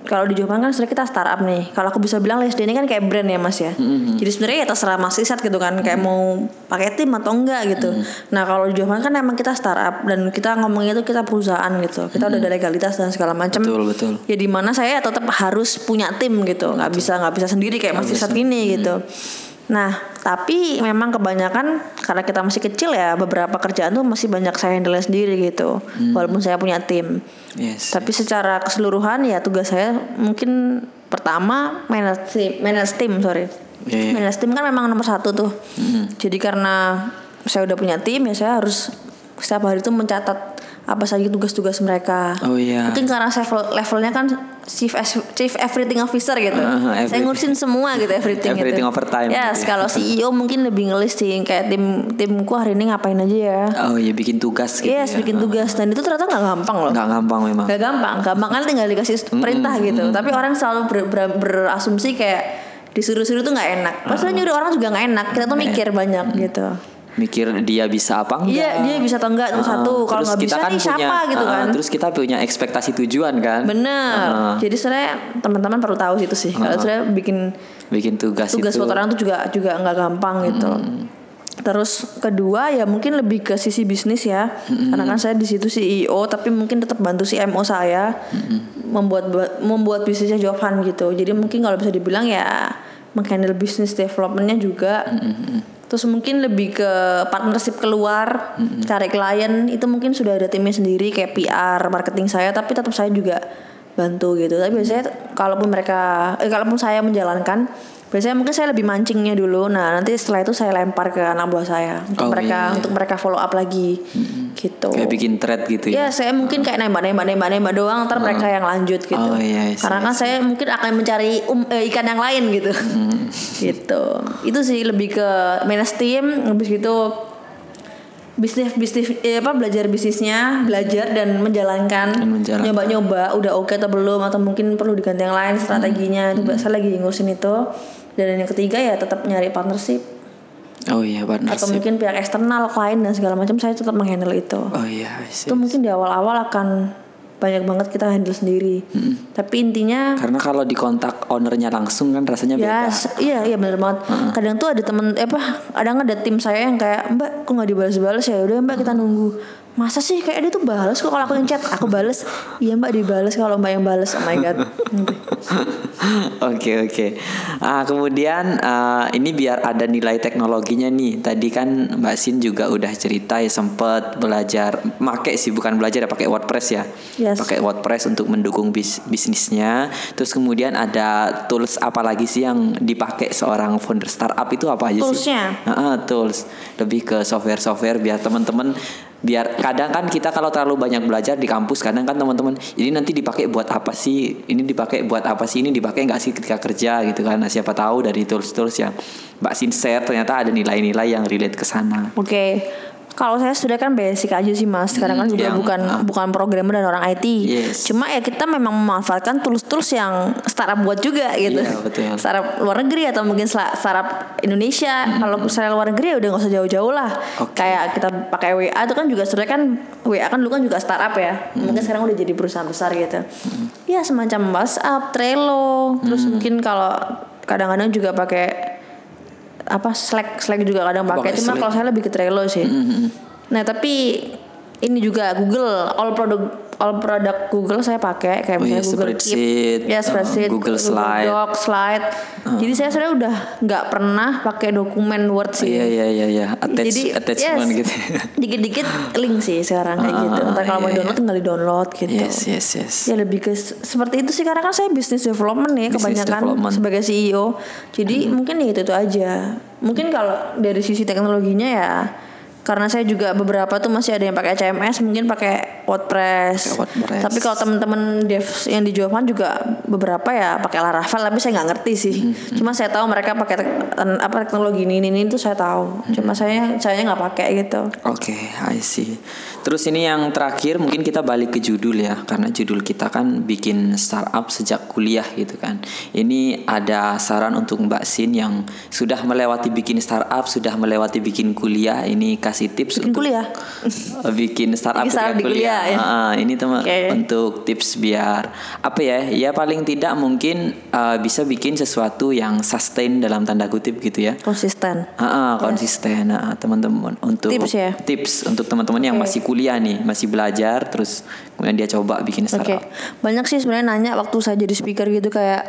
kalau di Jopan kan sebenarnya kita startup nih. Kalau aku bisa bilang LSD ini kan kayak brand ya mas ya. Jadi sebenarnya ya terserah mas Isat gitu kan. Kayak mau pakai tim atau enggak gitu. Nah kalau di Jopan kan emang kita startup dan kita ngomongnya itu kita perusahaan gitu. Kita udah ada legalitas dan segala macam. Betul, betul. Ya di mana saya tetap harus punya tim gitu. Nggak bisa nggak bisa sendiri kayak mas Isat ini gitu. Nah, tapi memang kebanyakan karena kita masih kecil ya, beberapa kerjaan tuh masih banyak saya handle sendiri gitu. Walaupun saya punya tim. Yes. Tapi secara keseluruhan ya tugas saya mungkin pertama manage manage tim sorry. Iya, iya. Manage tim kan memang nomor satu tuh. Jadi karena saya udah punya tim ya saya harus setiap hari itu mencatat apa saja tugas-tugas mereka. Oh iya. Mungkin karena saya level- levelnya kan chief chief everything officer gitu. Saya everything. ngurusin semua gitu everything, Everything gitu. overtime Yes, gitu ya. kalau CEO mungkin lebih ngelis sih kayak tim timku hari ini ngapain aja ya. Oh iya bikin tugas gitu Yes, ya. bikin tugas dan itu ternyata nggak gampang loh. Nggak gampang memang. Gak gampang, gampang kan tinggal dikasih perintah gitu. Tapi orang selalu ber- ber- berasumsi kayak disuruh-suruh tuh nggak enak. Padahal nyuruh orang juga nggak enak. Kita tuh mikir banyak gitu. Mikir dia bisa apa enggak? Iya, dia bisa atau enggak itu Ah, satu. Kalau nggak bisa kan nih punya, siapa gitu ah, kan. Terus kita punya ekspektasi tujuan kan. Bener. Ah, Jadi sebenarnya teman-teman perlu tahu itu sih. Kalau sebenarnya bikin bikin tugas, tugas itu. buat orang tuh juga juga nggak gampang gitu. Terus kedua ya mungkin lebih ke sisi bisnis ya, karena kan saya di situ CEO tapi mungkin tetap bantu CMO saya membuat membuat bisnisnya Jovan gitu. Jadi mungkin kalau bisa dibilang ya menghandle bisnis developmentnya juga. Terus mungkin lebih ke partnership keluar, cari klien itu mungkin sudah ada timnya sendiri kayak PR, marketing saya, tapi tetap saya juga bantu gitu. Tapi biasanya kalaupun mereka, eh, kalaupun saya menjalankan, biasanya mungkin saya lebih mancingnya dulu. Nah nanti setelah itu saya lempar ke anak buah saya untuk Oh, mereka iya, iya. untuk mereka follow up lagi, gitu. Kayak bikin thread gitu ya. Ya saya mungkin kayak nembak nembak nembak nembak doang, ntar mereka yang lanjut gitu. Oh, iya, iya, Karena kan saya mungkin akan mencari um, eh, ikan yang lain gitu. gitu. Itu sih lebih ke manage team, habis gitu bisnis bisnis eh, apa belajar bisnisnya, belajar dan menjalankan. Dan menjalankan. Nyoba-nyoba udah oke atau belum atau mungkin perlu diganti yang lain strateginya. Itu saya lagi ngurusin itu. Dan yang ketiga ya tetap nyari partnership Oh iya atau partnership. mungkin pihak eksternal klien dan segala macam saya tetap menghandle itu Oh iya. Itu mungkin di awal-awal akan banyak banget kita handle sendiri. Tapi intinya Karena kalau di kontak ownernya langsung kan rasanya ya beda. s- iya iya benar banget. Kadang tuh ada temen eh, apa kadang ada tim saya yang kayak Mbak kok nggak dibalas-balas ya udah Mbak kita nunggu. Masa sih kayak dia tuh balas kok kalau aku yang chat aku balas. Iya Mbak dibales kalau Mbak yang balas. Oh my god. Oke oke. Ah kemudian ah, ini biar ada nilai teknologinya nih. Tadi kan Mbak Sin juga udah cerita ya sempet belajar, make sih bukan belajar ya pakai WordPress ya. Yes. Pakai WordPress untuk mendukung bis- bisnisnya. Terus kemudian ada tools apa lagi sih yang dipakai seorang founder startup itu apa aja Toolsnya? sih? Ah, ah, tools. Lebih ke software-software biar teman-teman biar kadang kan kita kalau terlalu banyak belajar di kampus kadang kan teman-teman ini nanti dipakai buat apa sih? Ini dipakai buat apa sih? Ini dipakai nggak sih ketika kerja? Gitu kan. Nah, siapa tahu dari tools-tools yang Mbak Sin share ternyata ada nilai-nilai yang relate ke sana. Oke. Kalau saya sudah kan basic aja sih mas. Sekarang kan Hmm, juga yang, bukan ah. bukan programmer dan orang IT. Yes. Cuma ya kita memang memanfaatkan tools-tools yang startup buat juga gitu. Iya, betul. Startup luar negeri atau mungkin startup Indonesia. Kalau startup luar negeri ya udah nggak usah jauh-jauh lah. Hmm. Oke. Kayak kita pakai WA itu kan juga sebenarnya kan WA kan dulu kan juga startup ya. Hmm. Mungkin sekarang udah jadi perusahaan besar gitu. Ya semacam WhatsApp, Trello. Terus Hmm. mungkin kalau kadang-kadang juga pakai apa Slack Slack juga kadang pakai. Cuma kalau saya lebih ke Trello sih. Nah tapi ini juga Google all product all product Google saya pakai kayak Oh iya, misalnya Google spreadsheet, Keep ya spreadsheet uh, Google Slide. Doc Slide. Jadi saya sebenarnya udah nggak pernah pakai dokumen Word sih. Iya iya iya iya. Attach, jadi attachment yes, gitu. dikit-dikit link sih sekarang kayak Ah, gitu. Ntar kalau mau iya, download tinggal di download gitu. Yes yes yes. Ya lebih ke seperti itu sih karena kan saya business development ya Business kebanyakan development. sebagai CEO. Jadi mungkin ya itu itu aja. Mungkin kalau dari sisi teknologinya ya karena saya juga beberapa tuh masih ada yang pakai CMS mungkin pakai WordPress. WordPress. Tapi kalau teman-teman dev yang di Jovan juga beberapa ya pakai Laravel tapi saya nggak ngerti sih. Hmm, Cuma saya tahu mereka pakai tek- apa teknologi ini ini, itu saya tahu. Hmm. Cuma saya saya nggak pakai gitu. Oke, I see. Terus ini yang terakhir mungkin kita balik ke judul ya, karena judul kita kan bikin startup sejak kuliah gitu kan. Ini ada saran untuk Mbak Sin yang sudah melewati bikin startup, sudah melewati bikin kuliah. Ini kasih tips Bikin untuk kuliah. bikin startup Bikin startup di kuliah, ya. Ah, ini teman Oke. untuk tips biar apa ya? Ya paling tidak mungkin uh, bisa bikin sesuatu yang sustain dalam tanda kutip gitu ya. Konsisten. Ah, ah, konsisten ah, teman-teman untuk Tips ya? tips untuk teman-teman yang masih kuliah nih masih belajar terus kemudian dia coba bikin startup banyak sih sebenarnya nanya waktu saya jadi speaker gitu kayak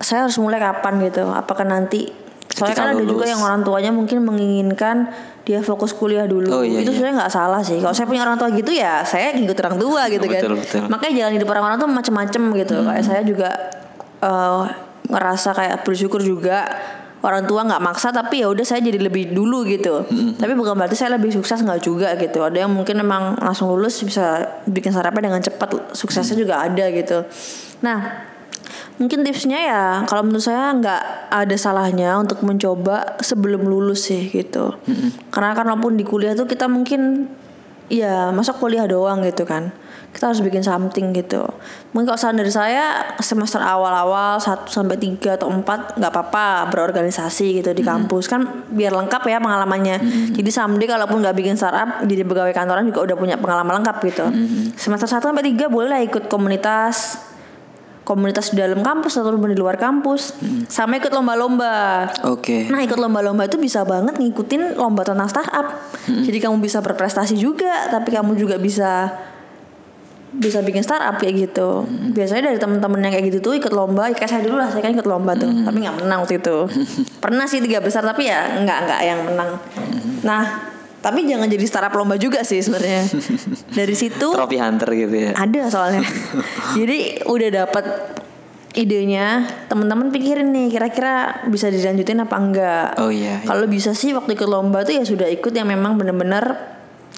saya harus mulai kapan gitu? Apakah nanti? Soalnya Ketika kan ada juga yang orang tuanya mungkin menginginkan dia fokus kuliah dulu. Oh, iya, itu iya. sebenarnya nggak salah sih. Kalau saya punya orang tua gitu ya saya ngikut orang tua gitu kan. Betul, betul. Makanya jalan hidup orang-orang tuh macem-macem gitu. Hmm. Kayak saya juga eh, ngerasa kayak bersyukur juga orang tua nggak maksa tapi ya udah saya jadi lebih dulu gitu. Hmm. Tapi bukan berarti saya lebih sukses nggak juga gitu. Ada yang mungkin emang langsung lulus bisa bikin startupnya dengan cepat, suksesnya juga ada gitu. Nah, mungkin tipsnya ya kalau menurut saya nggak ada salahnya untuk mencoba sebelum lulus sih gitu. Karena kan walaupun di kuliah tuh kita mungkin ya masa kuliah doang gitu kan. Kita harus bikin something gitu. Mungkin kalau saran dari saya semester awal-awal 1 sampai 3 atau 4 nggak apa-apa berorganisasi gitu di kampus. Kan biar lengkap ya pengalamannya. Jadi someday kalaupun nggak bikin startup jadi pegawai kantoran juga udah punya pengalaman lengkap gitu. Semester 1 sampai 3 boleh lah ikut komunitas komunitas di dalam kampus atau di luar kampus. Sama ikut lomba-lomba. Oke. Nah ikut lomba-lomba itu bisa banget ngikutin lomba tentang startup. Jadi kamu bisa berprestasi juga, tapi kamu juga bisa bisa bikin startup kayak gitu. Biasanya dari teman-teman yang kayak gitu tuh ikut lomba, ya kayak saya dulu lah, saya kan ikut lomba tuh, tapi nggak menang waktu itu. Pernah sih tiga besar tapi ya nggak nggak yang menang. Nah tapi jangan jadi startup lomba juga sih sebenarnya. Dari situ trophy hunter gitu ya ada soalnya. Jadi udah dapat idenya, teman-teman pikirin nih kira-kira bisa dilanjutin apa enggak. oh iya, iya. Kalau bisa sih waktu ikut lomba tuh ya sudah ikut yang memang bener-bener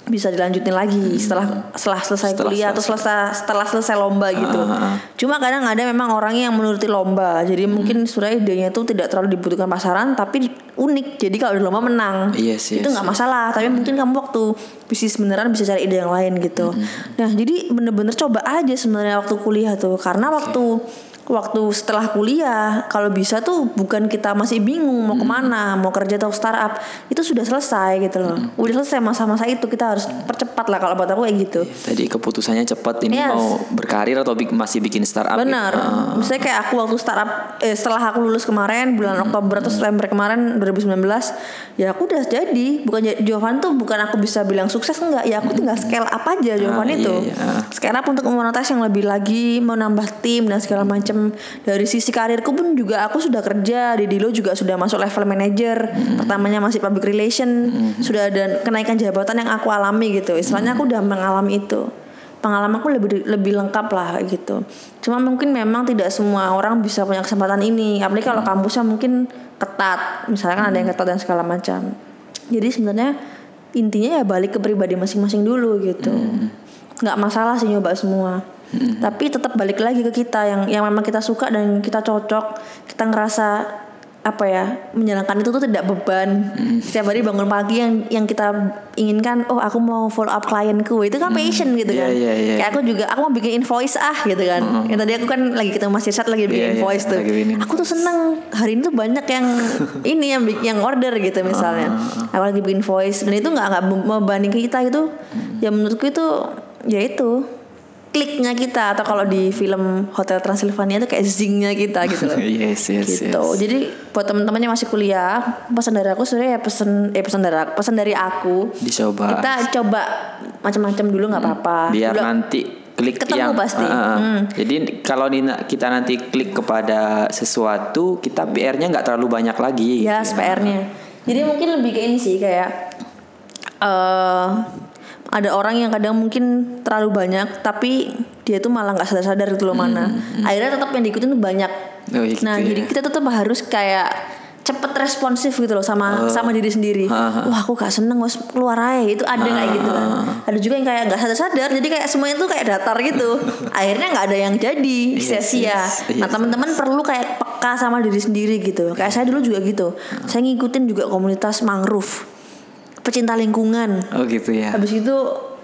bisa dilanjutin lagi setelah setelah selesai Hmm. Setelah kuliah atau selesai setelah selesai lomba gitu. ah, ah. Cuma kadang ada memang orangnya yang menuruti lomba. Jadi Hmm. mungkin sebenarnya idenya tuh tidak terlalu dibutuhkan pasaran tapi unik. Jadi kalau di lomba menang. Yes, itu yes, nggak masalah. Tapi mungkin kamu waktu bisnis beneran bisa cari ide yang lain gitu. Nah, jadi bener-bener coba aja sebenarnya waktu kuliah tuh. Karena waktu waktu setelah kuliah kalau bisa tuh bukan kita masih bingung mau ke mana mau kerja atau startup itu sudah selesai gitu loh udah selesai masa-masa itu kita harus percepat lah kalau buat aku kayak gitu tadi keputusannya cepat ini Yes. mau berkarir atau masih bikin startup gitu. Benar. Ah, Misalnya kayak aku waktu startup eh, setelah aku lulus kemarin bulan Oktober atau September kemarin 2019 ya aku udah jadi. Bukan ja- Jovan tuh bukan aku bisa bilang sukses enggak. Ya aku tinggal scale up aja Jovan Ah, itu. iya, iya. Scale up untuk memonetize yang lebih lagi, mau nambah tim dan segala macam. Dari sisi karirku pun juga aku sudah kerja di Dilo juga sudah masuk level manager. Pertamanya masih public relation, sudah ada kenaikan jabatan yang aku alami gitu. Istilahnya aku udah mengalami itu pengalamanku lebih lebih lengkap lah gitu. Cuma mungkin memang tidak semua orang bisa punya kesempatan ini. Apalagi kalau kampusnya mungkin ketat, misalnya kan ada yang ketat dan segala macam. Jadi sebenarnya intinya ya balik ke pribadi masing-masing dulu gitu. Nggak masalah sih nyoba semua. Tapi tetap balik lagi ke kita yang yang memang kita suka dan kita cocok, kita ngerasa apa ya menjalankan itu tuh tidak beban. Setiap hari bangun pagi yang yang kita inginkan oh aku mau follow up klienku itu kan passion gitu kan. iya, iya. kayak aku juga aku mau bikin invoice ah gitu kan. Yang tadi aku kan lagi ketemu Mas Irsat lagi bikin iya, invoice tuh. lagi bikin aku tuh seneng hari ini tuh banyak yang ini yang yang order gitu misalnya. Aku lagi bikin voice dan itu nggak nggak membanding kita gitu. Ya menurutku itu ya itu kliknya kita atau kalau di film Hotel Transylvania itu kayak zingnya kita gitu loh yes yes gitu. yes Jadi buat teman-teman yang masih kuliah, pesan dari aku sebenarnya ya pesan eh pesan dari aku, pesan dari aku. dicoba Kita coba macam-macam dulu nggak apa-apa. biar Dulu- nanti klik Ketemu yang pasti. Ah. Hmm. jadi kalau kita nanti klik kepada sesuatu kita PR-nya nggak terlalu banyak lagi Ya, PR-nya. Jadi mungkin lebih ke ini sih kayak eh ada orang yang kadang mungkin terlalu banyak tapi dia tuh malah nggak sadar-sadar itu loh mana. Akhirnya tetap yang diikutin tuh banyak. Oh, iya gitu nah, ya. jadi kita tetap harus kayak cepet responsif gitu loh sama sama diri sendiri. Ha. Wah aku gak seneng wes keluar aja itu ada kayak gitu kan. Ada juga yang kayak nggak sadar-sadar jadi kayak semuanya tuh kayak datar gitu. Akhirnya nggak ada yang jadi sia-sia. yes, Nah yes, teman-teman perlu kayak peka sama diri sendiri gitu. Kayak saya dulu juga gitu. Saya ngikutin juga komunitas mangrove, pecinta lingkungan. Oh gitu ya. Habis itu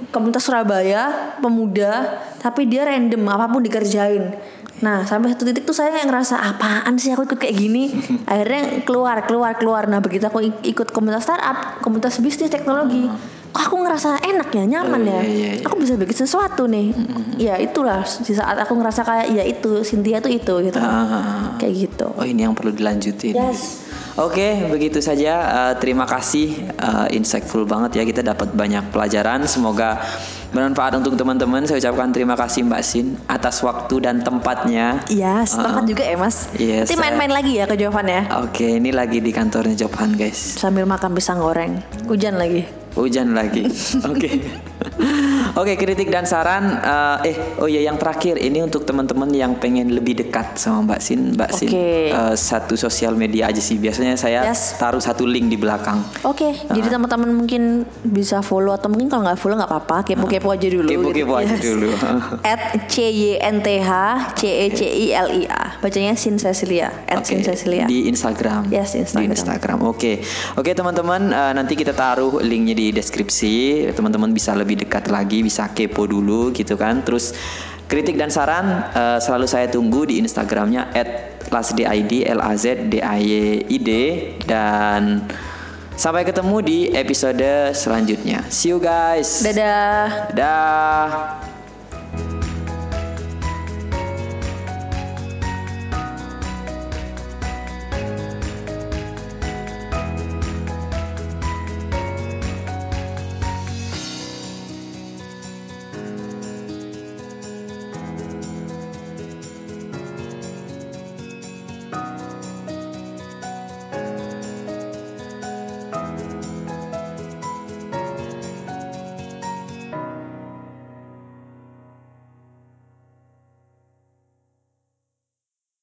komunitas Surabaya pemuda, tapi dia random apa pun dikerjain. Nah sampai satu titik tuh saya kayak ngerasa apaan sih aku ikut kayak gini. Akhirnya keluar keluar keluar. Nah begitu aku ik- ikut komunitas startup, komunitas bisnis teknologi, kok aku ngerasa enak ya, nyaman Oh, ya. iya, iya, iya. Aku bisa bikin sesuatu nih. Ya itulah di saat aku ngerasa kayak ya itu Cynthia tuh itu gitu. Ah. Kayak gitu. Oh ini yang perlu dilanjutin. Yes. Oke, begitu saja. Eh, terima kasih, Eh, insightful banget ya kita dapat banyak pelajaran. Semoga bermanfaat untuk teman-teman. Saya ucapkan terima kasih Mbak Sin atas waktu dan tempatnya. Iya, setempat Ah. juga ya mas. Iya, Nanti main-main lagi ya ke Jovan ya. Oke, ini lagi di kantornya Jopan guys. Sambil makan pisang goreng. Hujan lagi. Hujan lagi. Oke. Oke, kritik dan saran eh, eh oh ya yang terakhir ini untuk teman-teman yang pengen lebih dekat sama Mbak Sin, Mbak Sin. Oke. eh, satu sosial media aja sih. Biasanya saya Yes. taruh satu link di belakang. Oke, jadi Ah. teman-teman mungkin bisa follow atau mungkin kalau nggak follow nggak apa-apa, kepo-kepo aja dulu. Kepo-kepo aja dulu. At C Y N T H C E C I L I A. Bacanya Sin Cecilia. At Oke, Sin Cecilia. di Instagram. Yes, Instagram. Di Instagram. Oke. Oke, teman-teman, eh, nanti kita taruh linknya di deskripsi. Teman-teman bisa lebih dekat lagi, bisa kepo dulu gitu kan. Terus kritik dan saran eh, selalu saya tunggu di Instagramnya @lasdid l a z d a y i d dan sampai ketemu di episode selanjutnya. See you guys. Dadah. Dadah.